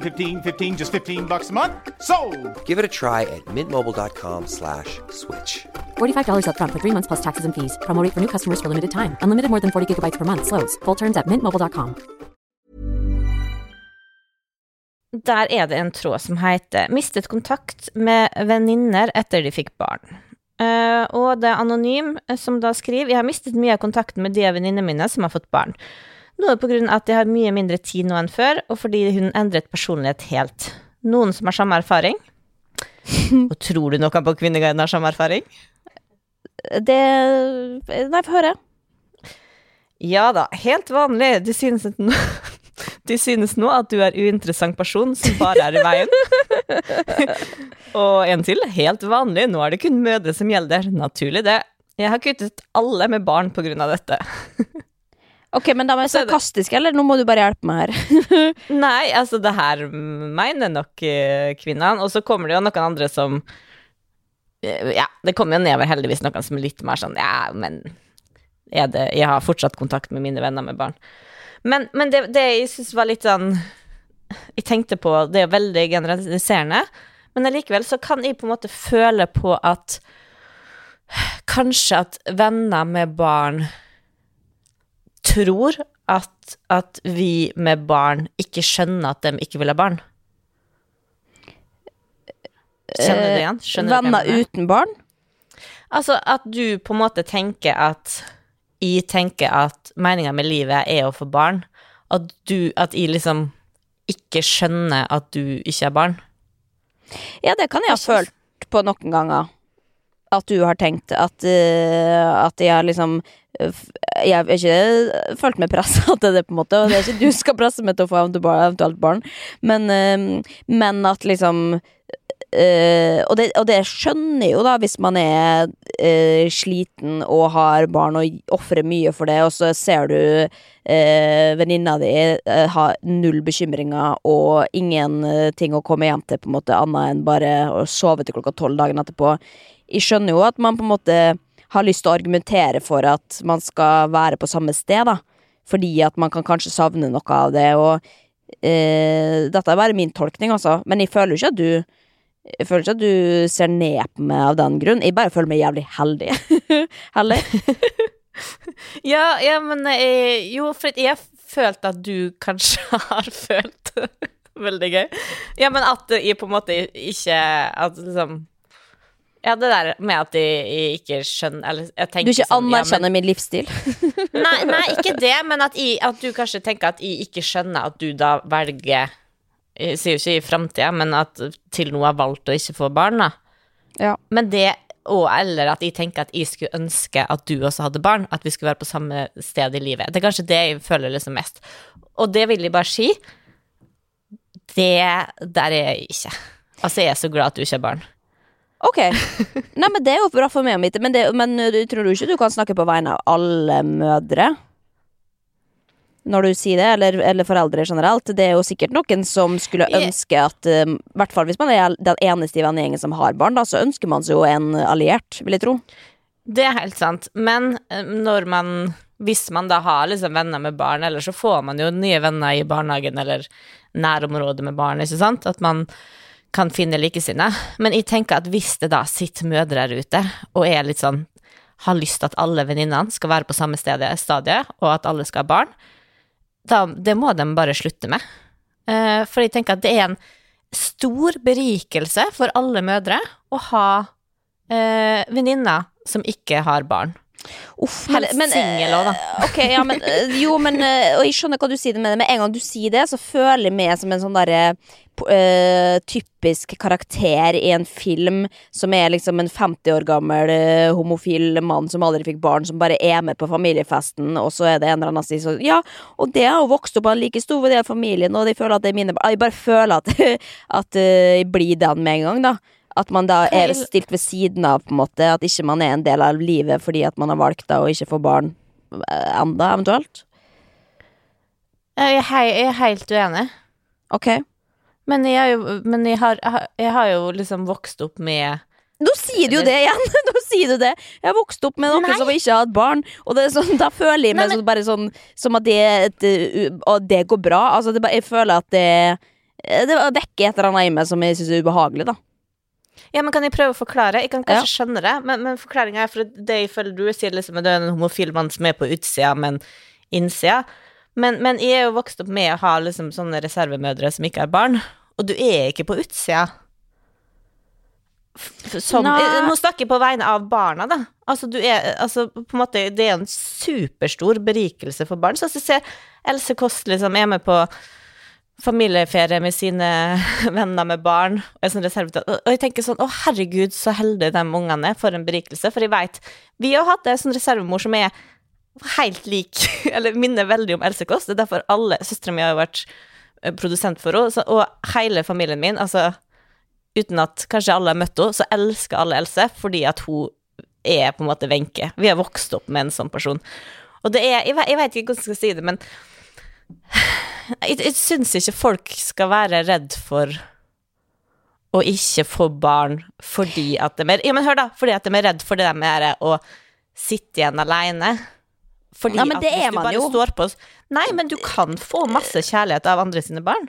15, 15 just 15 bucks a month. So, Give it a try at mintmobile.com slash switch. $45 upfront for three months plus taxes and fees. Promo for new customers for limited time. Unlimited more than 40 gigabytes per month. Slows. Full terms at mintmobile.com. Der er det en tråd som heter 'Mistet kontakt med venninner etter de fikk barn'. Uh, og det er anonym eh, som da skriver 'Jeg har mistet mye av kontakten med de venninnene mine som har fått barn'. Noe av at jeg har mye mindre tid nå enn før, og fordi hun endret personlighet helt. Noen som har samme erfaring? [laughs] Og tror du noen på Kvinneguiden har samme erfaring? Det Nei, få høre. Ja da, helt vanlig. De synes, at [laughs] de synes nå at du er uinteressant person som bare er i veien. [laughs] og en til, helt vanlig. Nå er det kun mødre som gjelder. Naturlig det. Jeg har kuttet alle med barn på grunn av dette. Ok, men da var jeg sarkastisk, eller nå må du bare hjelpe meg her. [laughs] Nei, altså det her mener nok eh, kvinnene, og så kommer det jo noen andre som eh, Ja, det kommer jo nedover heldigvis noen som er litt mer sånn Ja, men er det Jeg har fortsatt kontakt med mine venner med barn. Men, men det, det jeg syns var litt sånn Jeg tenkte på Det er veldig generaliserende, men allikevel så kan jeg på en måte føle på at Kanskje at venner med barn tror at, at vi med barn ikke skjønner at de ikke vil ha barn. Kjenner du det igjen? Skjønner Venner uten barn? Altså at du på en måte tenker at Jeg tenker at meninga med livet er å få barn. At du At jeg liksom ikke skjønner at du ikke har barn. Ja, det kan jeg ha følt på noen ganger. At du har tenkt at, uh, at jeg har liksom eh, Jeg har ikke følt meg pressa [laughs] til det, på en måte, og det er ikke du skal presse meg til å få eventuelt barn, men, eh, men at liksom Uh, og, det, og det skjønner jo, da, hvis man er uh, sliten og har barn og ofrer mye for det, og så ser du uh, venninna di uh, ha null bekymringer og ingenting å komme hjem til, på en måte, annet enn bare å sove til klokka tolv dagen etterpå. Jeg skjønner jo at man på en måte har lyst til å argumentere for at man skal være på samme sted, da. Fordi at man kan kanskje savne noe av det, og eh, Dette er bare min tolkning, altså, men jeg føler jo ikke at du jeg føler ikke at du ser ned på meg av den grunn. Jeg bare føler meg jævlig heldig. [laughs] heldig. [laughs] Ja, ja, men jeg, Jo, for jeg har følt at du kanskje [laughs] har følt Veldig gøy. Ja, men at jeg på en måte ikke At liksom Ja, det der med at jeg ikke skjønner Eller Du ikke sånn, ja, men- min livsstil. [laughs] Nei, nei, ikke [laughs] det, men at, jeg, at du kanskje tenker at jeg ikke skjønner at du da velger Jeg sier jo ikke i framtida, men at til nå har valgt å ikke få barn, da. Ja. Men det og eller at jeg tenker at jeg skulle ønske at du også hadde barn, at vi skulle være på samme sted i livet. Det er kanskje det jeg føler liksom mest. Og det vil jeg bare si. Det der er jeg ikke. Altså, jeg er så glad at du ikke har barn. Ok. Nei, men det er jo bra for meg å vite. Men, det, men du tror du ikke du kan snakke på vegne av alle mødre? Når du sier det, eller, eller foreldre generelt. Det er jo sikkert noen som skulle ønske at um, I hvert fall hvis man er den eneste i vennegjengen som har barn, da, så ønsker man seg jo en alliert, vil jeg tro. Det er helt sant, men eh, når man Hvis man da har liksom venner med barn, eller så får man jo nye venner i barnehagen eller nærområdet med barn, ikke sant? At man kan finne likesinnede. Men jeg tenker at hvis det da sitter mødre her ute og er litt sånn Har lyst til at alle venninnene skal være på samme stadie, stadie, og at alle skal ha barn, da, det må de bare slutte med. Eh, for jeg tenker at det er en stor berikelse for alle mødre å ha eh, venninner som ikke har barn. Uff, men singel òg, da. Okay, ja, men eh, Jo, men eh, Og jeg skjønner hva du sier det. Med en gang du sier det, så føler jeg meg som en sånn derre eh, typisk karakter i en film som er liksom en 50 år gammel uh, homofil mann som aldri fikk barn, som bare er med på familiefesten, og så er det en eller annen som sier sånn Ja, og det har jo vokst opp, han like stor del av familien, og de føler at det er mine barn. Jeg bare føler at, [laughs] at uh, jeg blir den med en gang, da. At man da er stilt ved siden av, på en måte. At ikke man er en del av livet fordi at man har valgt da å ikke få barn eh, enda, eventuelt. Jeg er, helt uenig. Ok. Men jeg, jo, men jeg, har, jeg har- jo liksom vokst opp med Nå sier du jo det igjen! [laughs] Nå sier du det. Jeg har vokst opp med noen Nei. som ikke har hatt barn, og det er sånn, da føler jeg meg Nei, men- sånn, bare sånn som at det, et, uh, det går bra. Altså, det, jeg føler at det Det vekker et eller annet i meg som jeg syns er ubehagelig, da. Ja, men Kan jeg prøve å forklare? Jeg kan kanskje skjønne det, men, men forklaringa er for det jeg føler du sier, liksom, at du er en homofil mann som er på utsida, men innsida. Men, men jeg er jo vokst opp med å ha liksom sånne reservemødre som ikke har barn, og du er ikke på utsida. Nei. jeg, nå snakker jeg på vegne av barna, da. Altså, du er, altså, på en måte, det er en superstor berikelse for barn. Så hvis du ser Else Kåss liksom er med på familieferie med sine [laughs] venner med barn, og jeg, sånn. Og jeg tenker sånn, å herregud, så heldige de ungene er, for en berikelse. For jeg veit Vi har hatt en sånn reservemor som er helt lik, [laughs] eller minner veldig om Else Kåss. Det er derfor alle Søstera mi har vært eh, produsent for henne, og hele familien min, altså uten at kanskje alle har møtt henne, så elsker alle Else fordi at hun er på en måte Wenche. Vi har vokst opp med en sånn person. Og det er Jeg, ve- jeg vet ikke hvordan jeg skal si det, men jeg, jeg syns ikke folk skal være redd for å ikke få barn fordi at de er Ja, men hør, da. Fordi at de er redd for det med å sitte igjen aleine. Fordi Ja, at hvis du bare jo. står på Nei, men du kan få masse kjærlighet av andre sine barn.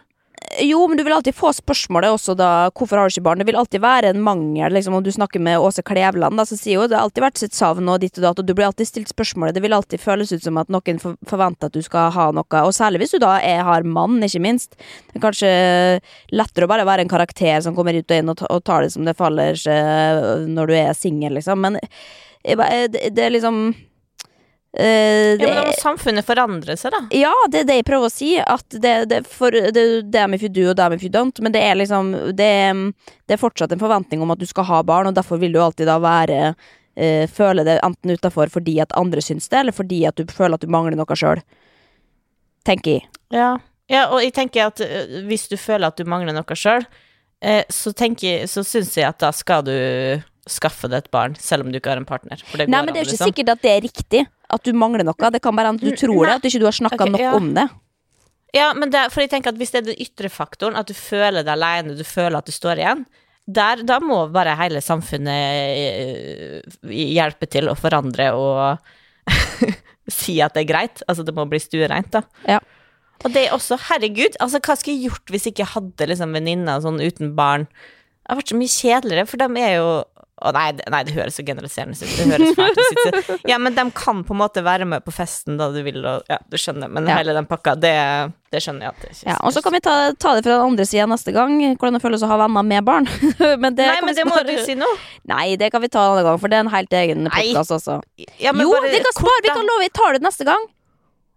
Jo, men du vil alltid få spørsmålet også da Hvorfor har du ikke barn? Det vil alltid være en mangel. Liksom, om du snakker med Åse Klevland, da, så sier hun det har alltid vært sitt savn og ditt og datt, og du blir alltid stilt spørsmålet. Det vil alltid føles ut som at noen forventer at du skal ha noe, og særlig hvis du da er, har mann, ikke minst. Det er kanskje lettere å bare være en karakter som kommer ut og inn og, og tar det som det faller seg når du er singel, liksom. Men det, det er liksom eh, Ja, men da må samfunnet forandre seg, da. ja, det er det jeg prøver å si. At det, det, for, det er damn if you do og damn if you don't. Men det er liksom det, det er fortsatt en forventning om at du skal ha barn, og derfor vil du alltid da være uh, Føle det enten utafor fordi at andre syns det, eller fordi at du føler at du mangler noe sjøl. Tenker jeg. Ja. ja, og jeg tenker at øh, hvis du føler at du mangler noe sjøl, uh, så tenker så syns jeg at da skal du skaffe deg et barn, selv om du ikke har en partner. Det Nei, men det er jo ikke liksom. sikkert at det er riktig. At du mangler noe. Det kan være at du tror det, at du ikke har snakka okay, nok ja. om det. Ja, men det, for jeg tenker at hvis det er den ytre faktoren, at du føler deg aleine, du føler at du står igjen, der, da må bare hele samfunnet eh, hjelpe til å forandre og [laughs] si at det er greit. Altså, det må bli stuereint, da. Ja. Og det er også, herregud, altså hva skulle jeg gjort hvis jeg ikke hadde liksom venninner sånn uten barn? Det har vært så mye kjedeligere, for de er jo å nei, nei, det høres så generaliserende ut. Det høres fælt ut. [laughs] Ja, men de kan på en måte være med på festen da du vil, og ja, du skjønner. Men Ja. hele den pakka, det, det skjønner jeg at det ikke Ja, og så kan vi ta, ta det fra den andre sida neste gang, hvordan det føles å ha venner med barn. [laughs] men det Nei, men det må du si nå. Nei, det kan vi ta en annen gang, for det er en helt egen podkast også. Ja, men jo, bare vi kan spare, vi kan love, vi tar det neste gang.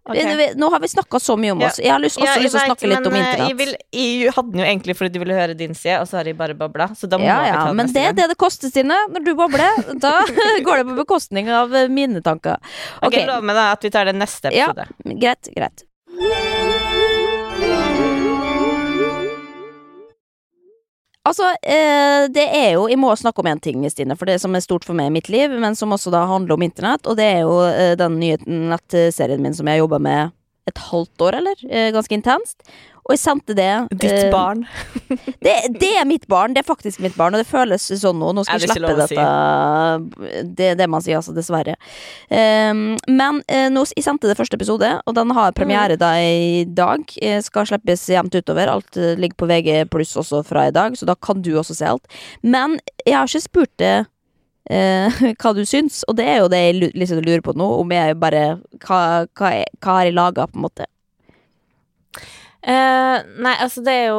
Ok. Vi- Nå har vi snakka så mye om oss. Jeg har lyst, også Ja, jeg lyst til å snakke litt om eh, internett. Jeg, vil, jeg hadde den jo egentlig fordi du ville høre din side, og så har jeg bare babla. Så da må ja, vi ja, ta men det er det det koster, Stine. Når du babler, [laughs] da [laughs] går det på bekostning av eh, mine tanker. Ok, okay Lov meg da at vi tar det neste episode. Ja. greit, greit. Altså, eh, det er jo Jeg må snakke om én ting, Stine, for det som er stort for meg i mitt liv, men som også da handler om internett, og det er jo eh, den nye nettserien min som jeg har jobba med et halvt år, eller? Eh, ganske intenst. Og jeg sendte det Ditt eh, barn. [laughs] det, det er mitt barn. Det er faktisk mitt barn, og det føles sånn nå. Nå skal jeg slippe dette. si? Det er det man sier, altså. Dessverre. Um, men eh, nå, jeg sendte det første episode, og den har premiere da i dag. Eh, skal slippes jevnt utover. Alt ligger på VG pluss også fra i dag, så da kan du også se alt. Men jeg har ikke spurt det [laughs] hva du syns, og det er jo det jeg liksom lurer på nå. Om jeg bare Hva, hva, er- hva har jeg laga, på en måte? Eh, nei, altså det er jo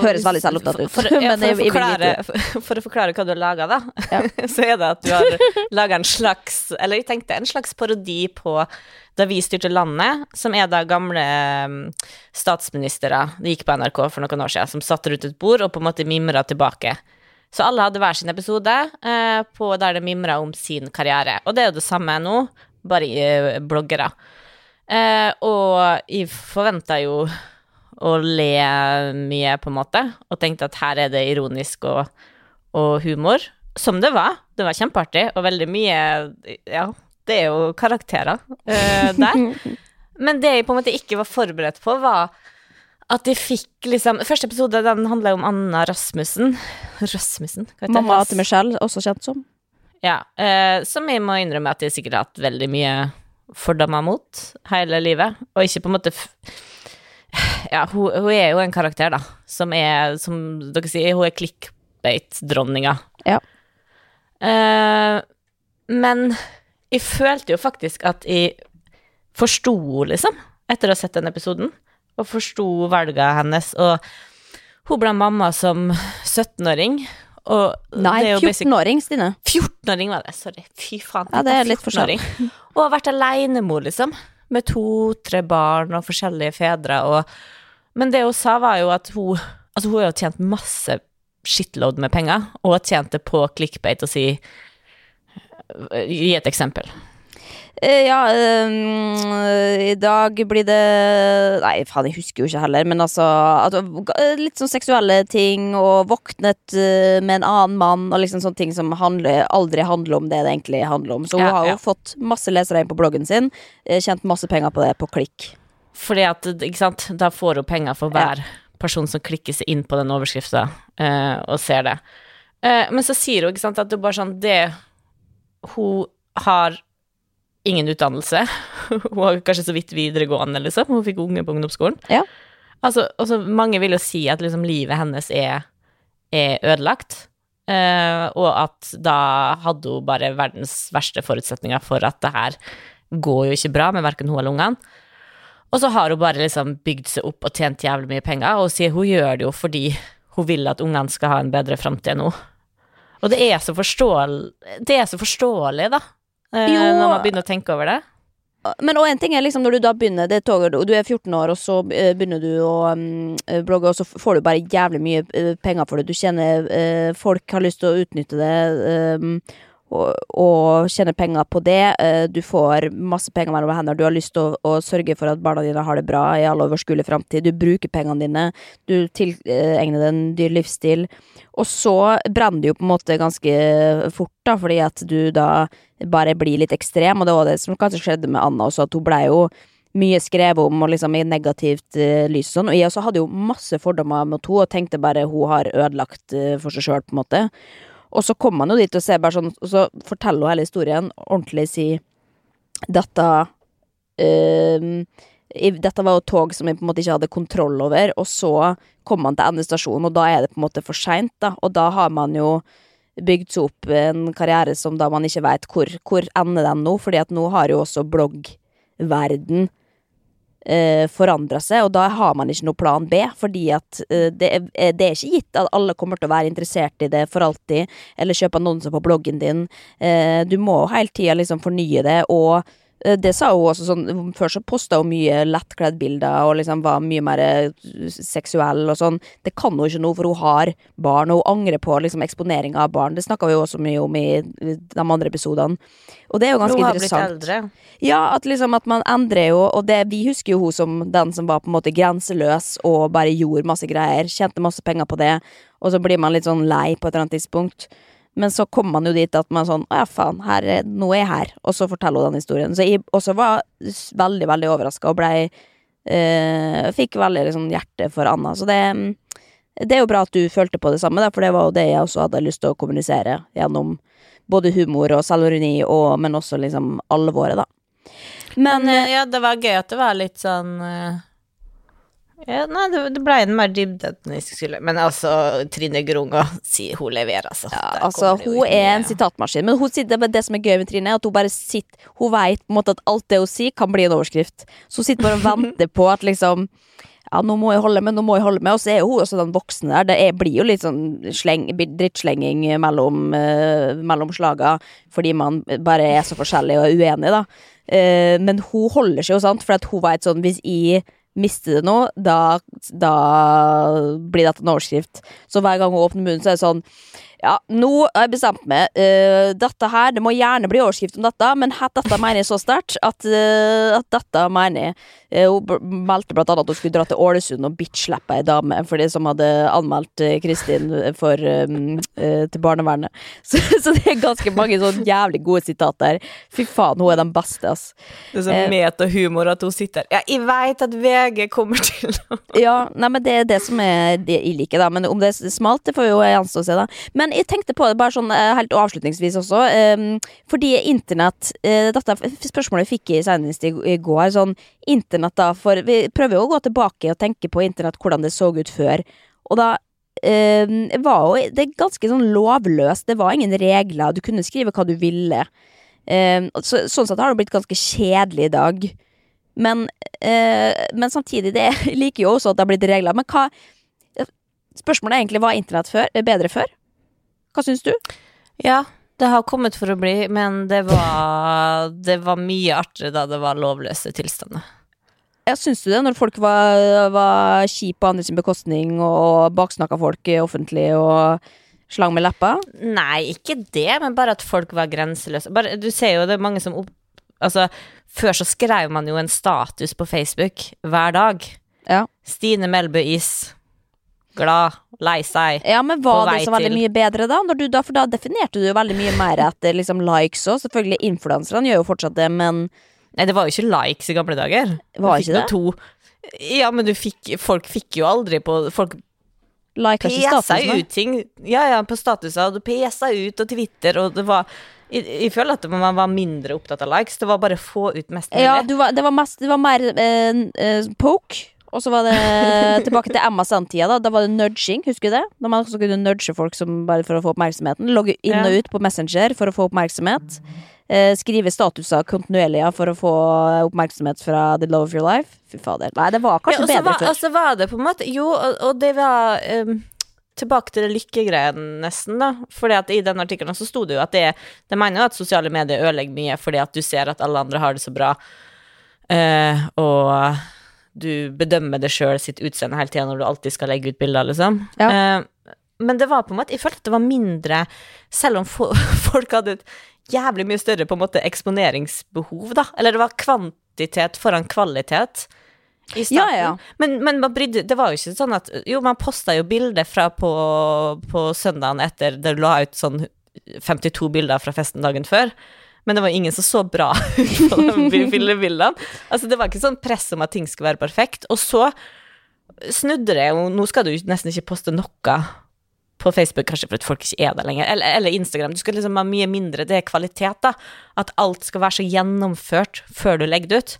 Høres veldig selvopptatt ut, For, [laughs] for, ja, men for, å forklare, [laughs] for, å forklare hva du har laga, da, Ja. [laughs] så er det at du har laga en slags Eller jeg tenkte en slags parodi på da vi styrte landet, som er da gamle um, statsministre Det gikk på NRK for noen år siden, som satt rundt et bord og på en måte mimra tilbake. Så alle hadde hver sin episode uh, på der det mimra om sin karriere. Og det er jo det samme nå, bare i uh, bloggere. Og jeg forventa jo å le mye, på en måte, og tenkte at her er det ironisk og, og humor. Som det var. Det var kjempeartig, og veldig mye Ja, det er jo karakterer uh, der. [laughs] Men det jeg på en måte ikke var forberedt på, var at de fikk liksom Første episode den handla om Anna Rasmussen. Rasmussen? Hva heter det? Mamma til Michelle, også kjent som. Ja, eh, som jeg må innrømme at jeg sikkert har hatt veldig mye fordommer mot hele livet, og ikke på en måte Ja, hun, hun er jo en karakter, da, som er, som dere sier, hun er clickbait-dronninga. Ja. Uh, men jeg følte jo faktisk at jeg forsto, liksom, etter å ha sett den episoden, og forsto valga hennes, og hun ble mamma som 17-åring, og Nei, det er jo basic- 14-åring, Stine. 14-åring var det, sorry. Fy faen. Ja, det er litt for 14-åring. Og har vært alenemor, liksom. Med to-tre barn og forskjellige fedre. Og... Men det hun sa, var jo at hun Altså, hun har tjent masse shitload med penger, og tjente på clickbait og si Gi et eksempel. Eh, ja, eh, i dag blir det Nei, faen, jeg husker jo ikke heller, men altså at, eh, Litt sånn seksuelle ting, og våknet eh, med en annen mann, og liksom sånne ting som handler, aldri handler om det det egentlig handler om. Så hun Ja, har jo ja. fått masse lesere inn på bloggen sin, eh, tjent masse penger på det på klikk. Fordi at, ikke sant, da får hun penger for hver person som klikker seg inn på den overskrifta eh, og ser det. Eh, men så sier hun, ikke sant, at det er bare sånn det Hun har ingen utdannelse. [laughs] hun har kanskje så vidt videregående, liksom. Hun fikk unge på ungdomsskolen. Ja. Altså, også, mange vil jo si at liksom livet hennes er, er ødelagt. Uh, og at da hadde hun bare verdens verste forutsetninger for at det her går jo ikke bra med verken hun eller ungene. Og så har hun bare liksom bygd seg opp og tjent jævlig mye penger, og sier hun gjør det jo fordi hun vil at ungene skal ha en bedre framtid enn henne. Og det er så forståelig, det er så forståelig, da. Når man begynner å tenke over det. Men og en ting er liksom når du da begynner det toget, du er 14 år, og så eh, begynner du å eh, blogge, og så får du bare jævlig mye uh, penger for det. Du kjenner uh, Folk har lyst til å utnytte det. Um, og, og tjene penger på det. Uh, Du får masse penger mellom hendene. Du har lyst til å, å sørge for at barna dine har det bra i all overskuelig framtid. Du bruker pengene dine. Du tilegner deg en dyr livsstil. Og så brenner det jo på en måte ganske fort, da, fordi at du da bare blir litt ekstrem. Og det var det som kanskje skjedde med Anna også, at hun blei jo mye skrevet om og liksom i negativt uh, lys og sånn. Og jeg også hadde jo masse fordommer mot henne og tenkte bare hun har ødelagt uh, for seg sjøl, på en måte. Og så kom man jo dit og ser bare sånn, og så forteller hun hele historien ordentlig, si dette ehm, i, dette var jo tog som vi på en måte ikke hadde kontroll over, og så kom man til endestasjonen, og da er det på en måte for seint, da. Og da har man jo bygd seg opp en karriere som da man ikke veit hvor, hvor ender den nå, fordi at nå har jo også bloggverden eh, forandra seg, og da har man ikke noe plan B, fordi at eh, det, er, eh, det er ikke gitt at alle kommer til å være interessert i det for alltid, eller kjøpe annonser på bloggen din. Eh, du må hele tida liksom fornye det, og det sa hun også sånn Før så posta hun mye lettkledd bilder og liksom var mye mer eh, seksuell og sånn. Det kan hun ikke nå, for hun har barn, og hun angrer på liksom eksponeringa av barn. Det snakka vi jo også mye om i i de andre episodene. Og det er jo ganske hun har blitt eldre. Ja, at liksom at man endrer jo, og det, vi husker jo hun som den som var på en måte grenseløs og bare gjorde masse greier, tjente masse penger på det, og så blir man litt sånn lei på et eller annet tidspunkt. Men så kommer man jo dit at man sånn, å ja faen, her, er- nå er jeg her, og så forteller hun den historien. Så jeg også var veldig, veldig overraska og blei øh, Fikk veldig liksom hjerte for Anna, så det det er jo bra at du følte på det samme, da, for det var jo det jeg også hadde lyst til å kommunisere gjennom både humor og selvironi, og, men også liksom alvoret, da. Men men, ja, det var gøy at det var litt sånn eh, ja, Nei, det, det ble en mer dybden jeg skulle Men altså, Trine Grunga, hun leverer, altså. Ja, altså, hun er en sitatmaskin. Men sitter, det som er gøy med Trine, er at hun bare sitter Hun vet på en måte at alt det hun sier, kan bli en overskrift. Så hun sitter bare og venter på at liksom ja, nå må jeg holde med, nå må jeg holde med. Og så er hun også den voksne der. Det er, blir jo litt sånn sleng, drittslenging mellom, uh, mellom slaga, fordi man bare er så forskjellig og uenig, da. Uh, men hun holder seg jo, sant, for at hun vet sånn Hvis jeg mister det nå, da, da blir dette en overskrift. Så hver gang hun åpner munnen, så er det sånn ja, nå har jeg bestemt meg. Uh, dette her, Det må gjerne bli overskrift om dette, men dette mener jeg så sterkt at, uh, at dette mener jeg. Eh, hun meldte blant annet at hun skulle dra til Ålesund og bitch-slappe ei dame for det som hadde anmeldt Kristin for, til barnevernet. [laughs] Så, så det er ganske mange sånn jævlig gode sitater. Fy faen, hun er den beste, ass. Det er sånn metahumor at hun sitter Ja, jeg veit at VG kommer til Ja, nei, men det er det som er det jeg liker, da. Men om det er smalt, det får jo gjenstå å se, da. Men jeg tenkte på det bare sånn eh, helt avslutningsvis også, ehm, fordi internett eh, Dette spørsmålet fikk jeg senest i, går. Sånn internett, da, for vi prøver jo å gå tilbake og tenke på internett, hvordan det så ut før. Og da ehm, var jo det ganske sånn lovløst. Det var ingen regler. Du kunne skrive hva du ville. Ehm, så, sånn sett har det blitt ganske kjedelig i dag. Men, eh, men samtidig, det [laughs] liker jo også at det har blitt regler. Men hva Spørsmålet er egentlig var internett før, bedre før? Hva syns du? Ja, det har kommet for å bli, men det var, det var mye artigere da det var lovløse tilstander. Ja, syns du det, når folk var, var kjipe på andre sin bekostning og baksnakka folk offentlig og slang med leppa? Nei, ikke det, men bare at folk var grenseløse. Bare, du ser jo det er mange som opp, Altså, før så skrev man jo en status på Facebook hver dag. Ja. Stine Melbø Is. Glad, lei seg. Ja, men var det så veldig til- mye bedre da? Du, da? For da definerte du jo veldig mye mer etter liksom likes òg. Selvfølgelig, influenserne gjør jo fortsatt det, men Nei, det var jo ikke likes i gamle dager. Var ikke det? To. Ja, men du fikk Folk fikk jo aldri på Folk like, pesa ut ting. Ja, ja, på statuser. Og du pesa ut, og Twitter, og det var jeg, føler at man var mindre opptatt av likes. Det var bare å få ut mest mulig. Ja, du var, det, var mest, det var mer eh, eh, poke. Og så var det [laughs] tilbake til Emma Sand-tida. Da Da var det nudging, husker du det? Da man også kunne nudge folk som bare for å få oppmerksomheten. Logge inn og ut på Messenger for å få oppmerksomhet. Eh, skrive statuser kontinuerlig for å få oppmerksomhet fra the love of your life. Fy fader. Nei, det var kanskje ja, bedre var, før. Og så var det på en måte Jo, og, og det var um, Tilbake til det lykkegreien, nesten, da. Fordi at i den artikkelen så sto det jo at det Det mener jo at sosiale medier ødelegger mye fordi at du ser at alle andre har det så bra, uh, og du bedømmer det sjøl sitt utseende hele tida når du alltid skal legge ut bilder, liksom. Ja. Uh, men det var på en måte Jeg følte at det var mindre Selv om [laughs] folk hadde et jævlig mye større på en måte eksponeringsbehov, da. Eller det var kvantitet foran kvalitet. I starten. Ja, ja. Men, men man brydde, det var jo ikke sånn at Jo, man posta jo bilder fra på, på søndagen etter du la ut sånn 52 bilder fra festen dagen før. Men det var ingen som så bra [laughs] ut på de bildene. [laughs] Altså, det var ikke sånn press om at ting skulle være perfekt. Og så snudde det jo Nå skal du nesten ikke poste noe på Facebook, kanskje fordi folk ikke er der lenger, eller, eller Instagram. Du skal liksom ha mye mindre. Det er kvalitet, da. At alt skal være så gjennomført før du legger det ut.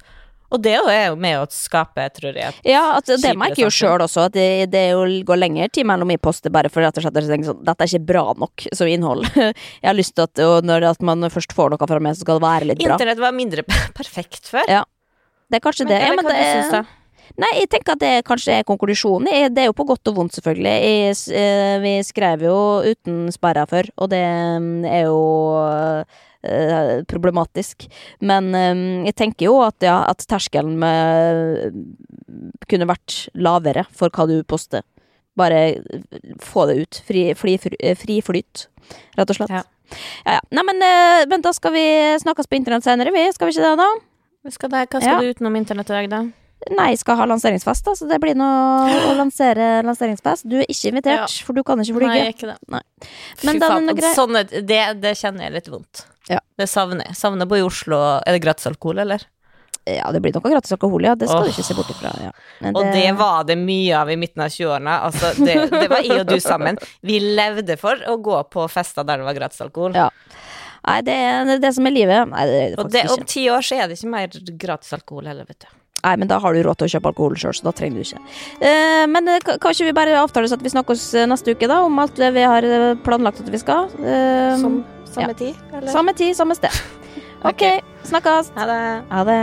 Og det er jo med å skape, tror jeg, Ja, at det merker jeg jo sjøl også, at det, det er går lengre tid mellom i poster bare for rett og slett å tenke sånn Dette er ikke bra nok som innhold. [laughs] Jeg har lyst til at og når at man først får noe fra meg, så skal det være litt bra. Internett var mindre [laughs] perfekt før. Ja. Det er kanskje Men det. Ja, men det syns da? Nei, jeg tenker at det kanskje er konklusjonen. Det er jo på godt og vondt, selvfølgelig. Jeg, eh, vi skrev jo uten sperra før, og det mm, er jo eh, problematisk. Men eh, jeg tenker jo at, ja, at terskelen med, kunne vært lavere for hva du poster. Bare få det ut. Fri, fri, fri flyt, rett og slett. Ja. Ja, ja. Nei, men, eh, men da skal vi snakkes på internett senere, vi. Skal vi ikke det, da? Skal det, hva skal du utenom internett i dag, da? Nei, skal ha lanseringsfest, da, så det blir noe å [gasps] lansere lanseringsfest. Du er ikke invitert, for du kan ikke flyge. ikke det. Men Fy faen, grei- sånne, det, det kjenner jeg litt vondt. Ja. Det savner jeg. Savner på i Oslo. Er det gratis alkohol, eller? Ja, det blir noe gratis alkohol, ja. Det skal oh. du ikke se bort ifra. Ja. Men Og det var det mye av i midten av 20-årene. Altså, det, det var jeg og du sammen. Vi levde for å gå på fester der det var gratis alkohol. Ja. Nei, det er det som er livet. Nei, det er det Og det, om ti år så er det ikke mer gratis alkohol heller, vet du. Nei, men da har du råd til å kjøpe alkohol sjøl, så da trenger du ikke. Eh, men eh, kanskje vi bare avtaler så at vi snakkes eh, neste uke, da, om alt det vi har eh, planlagt at vi skal. Eh, Som samme ja. tid, eller? Samme tid, samme sted. [laughs] Ok, snakkes. Ha det. Ha det.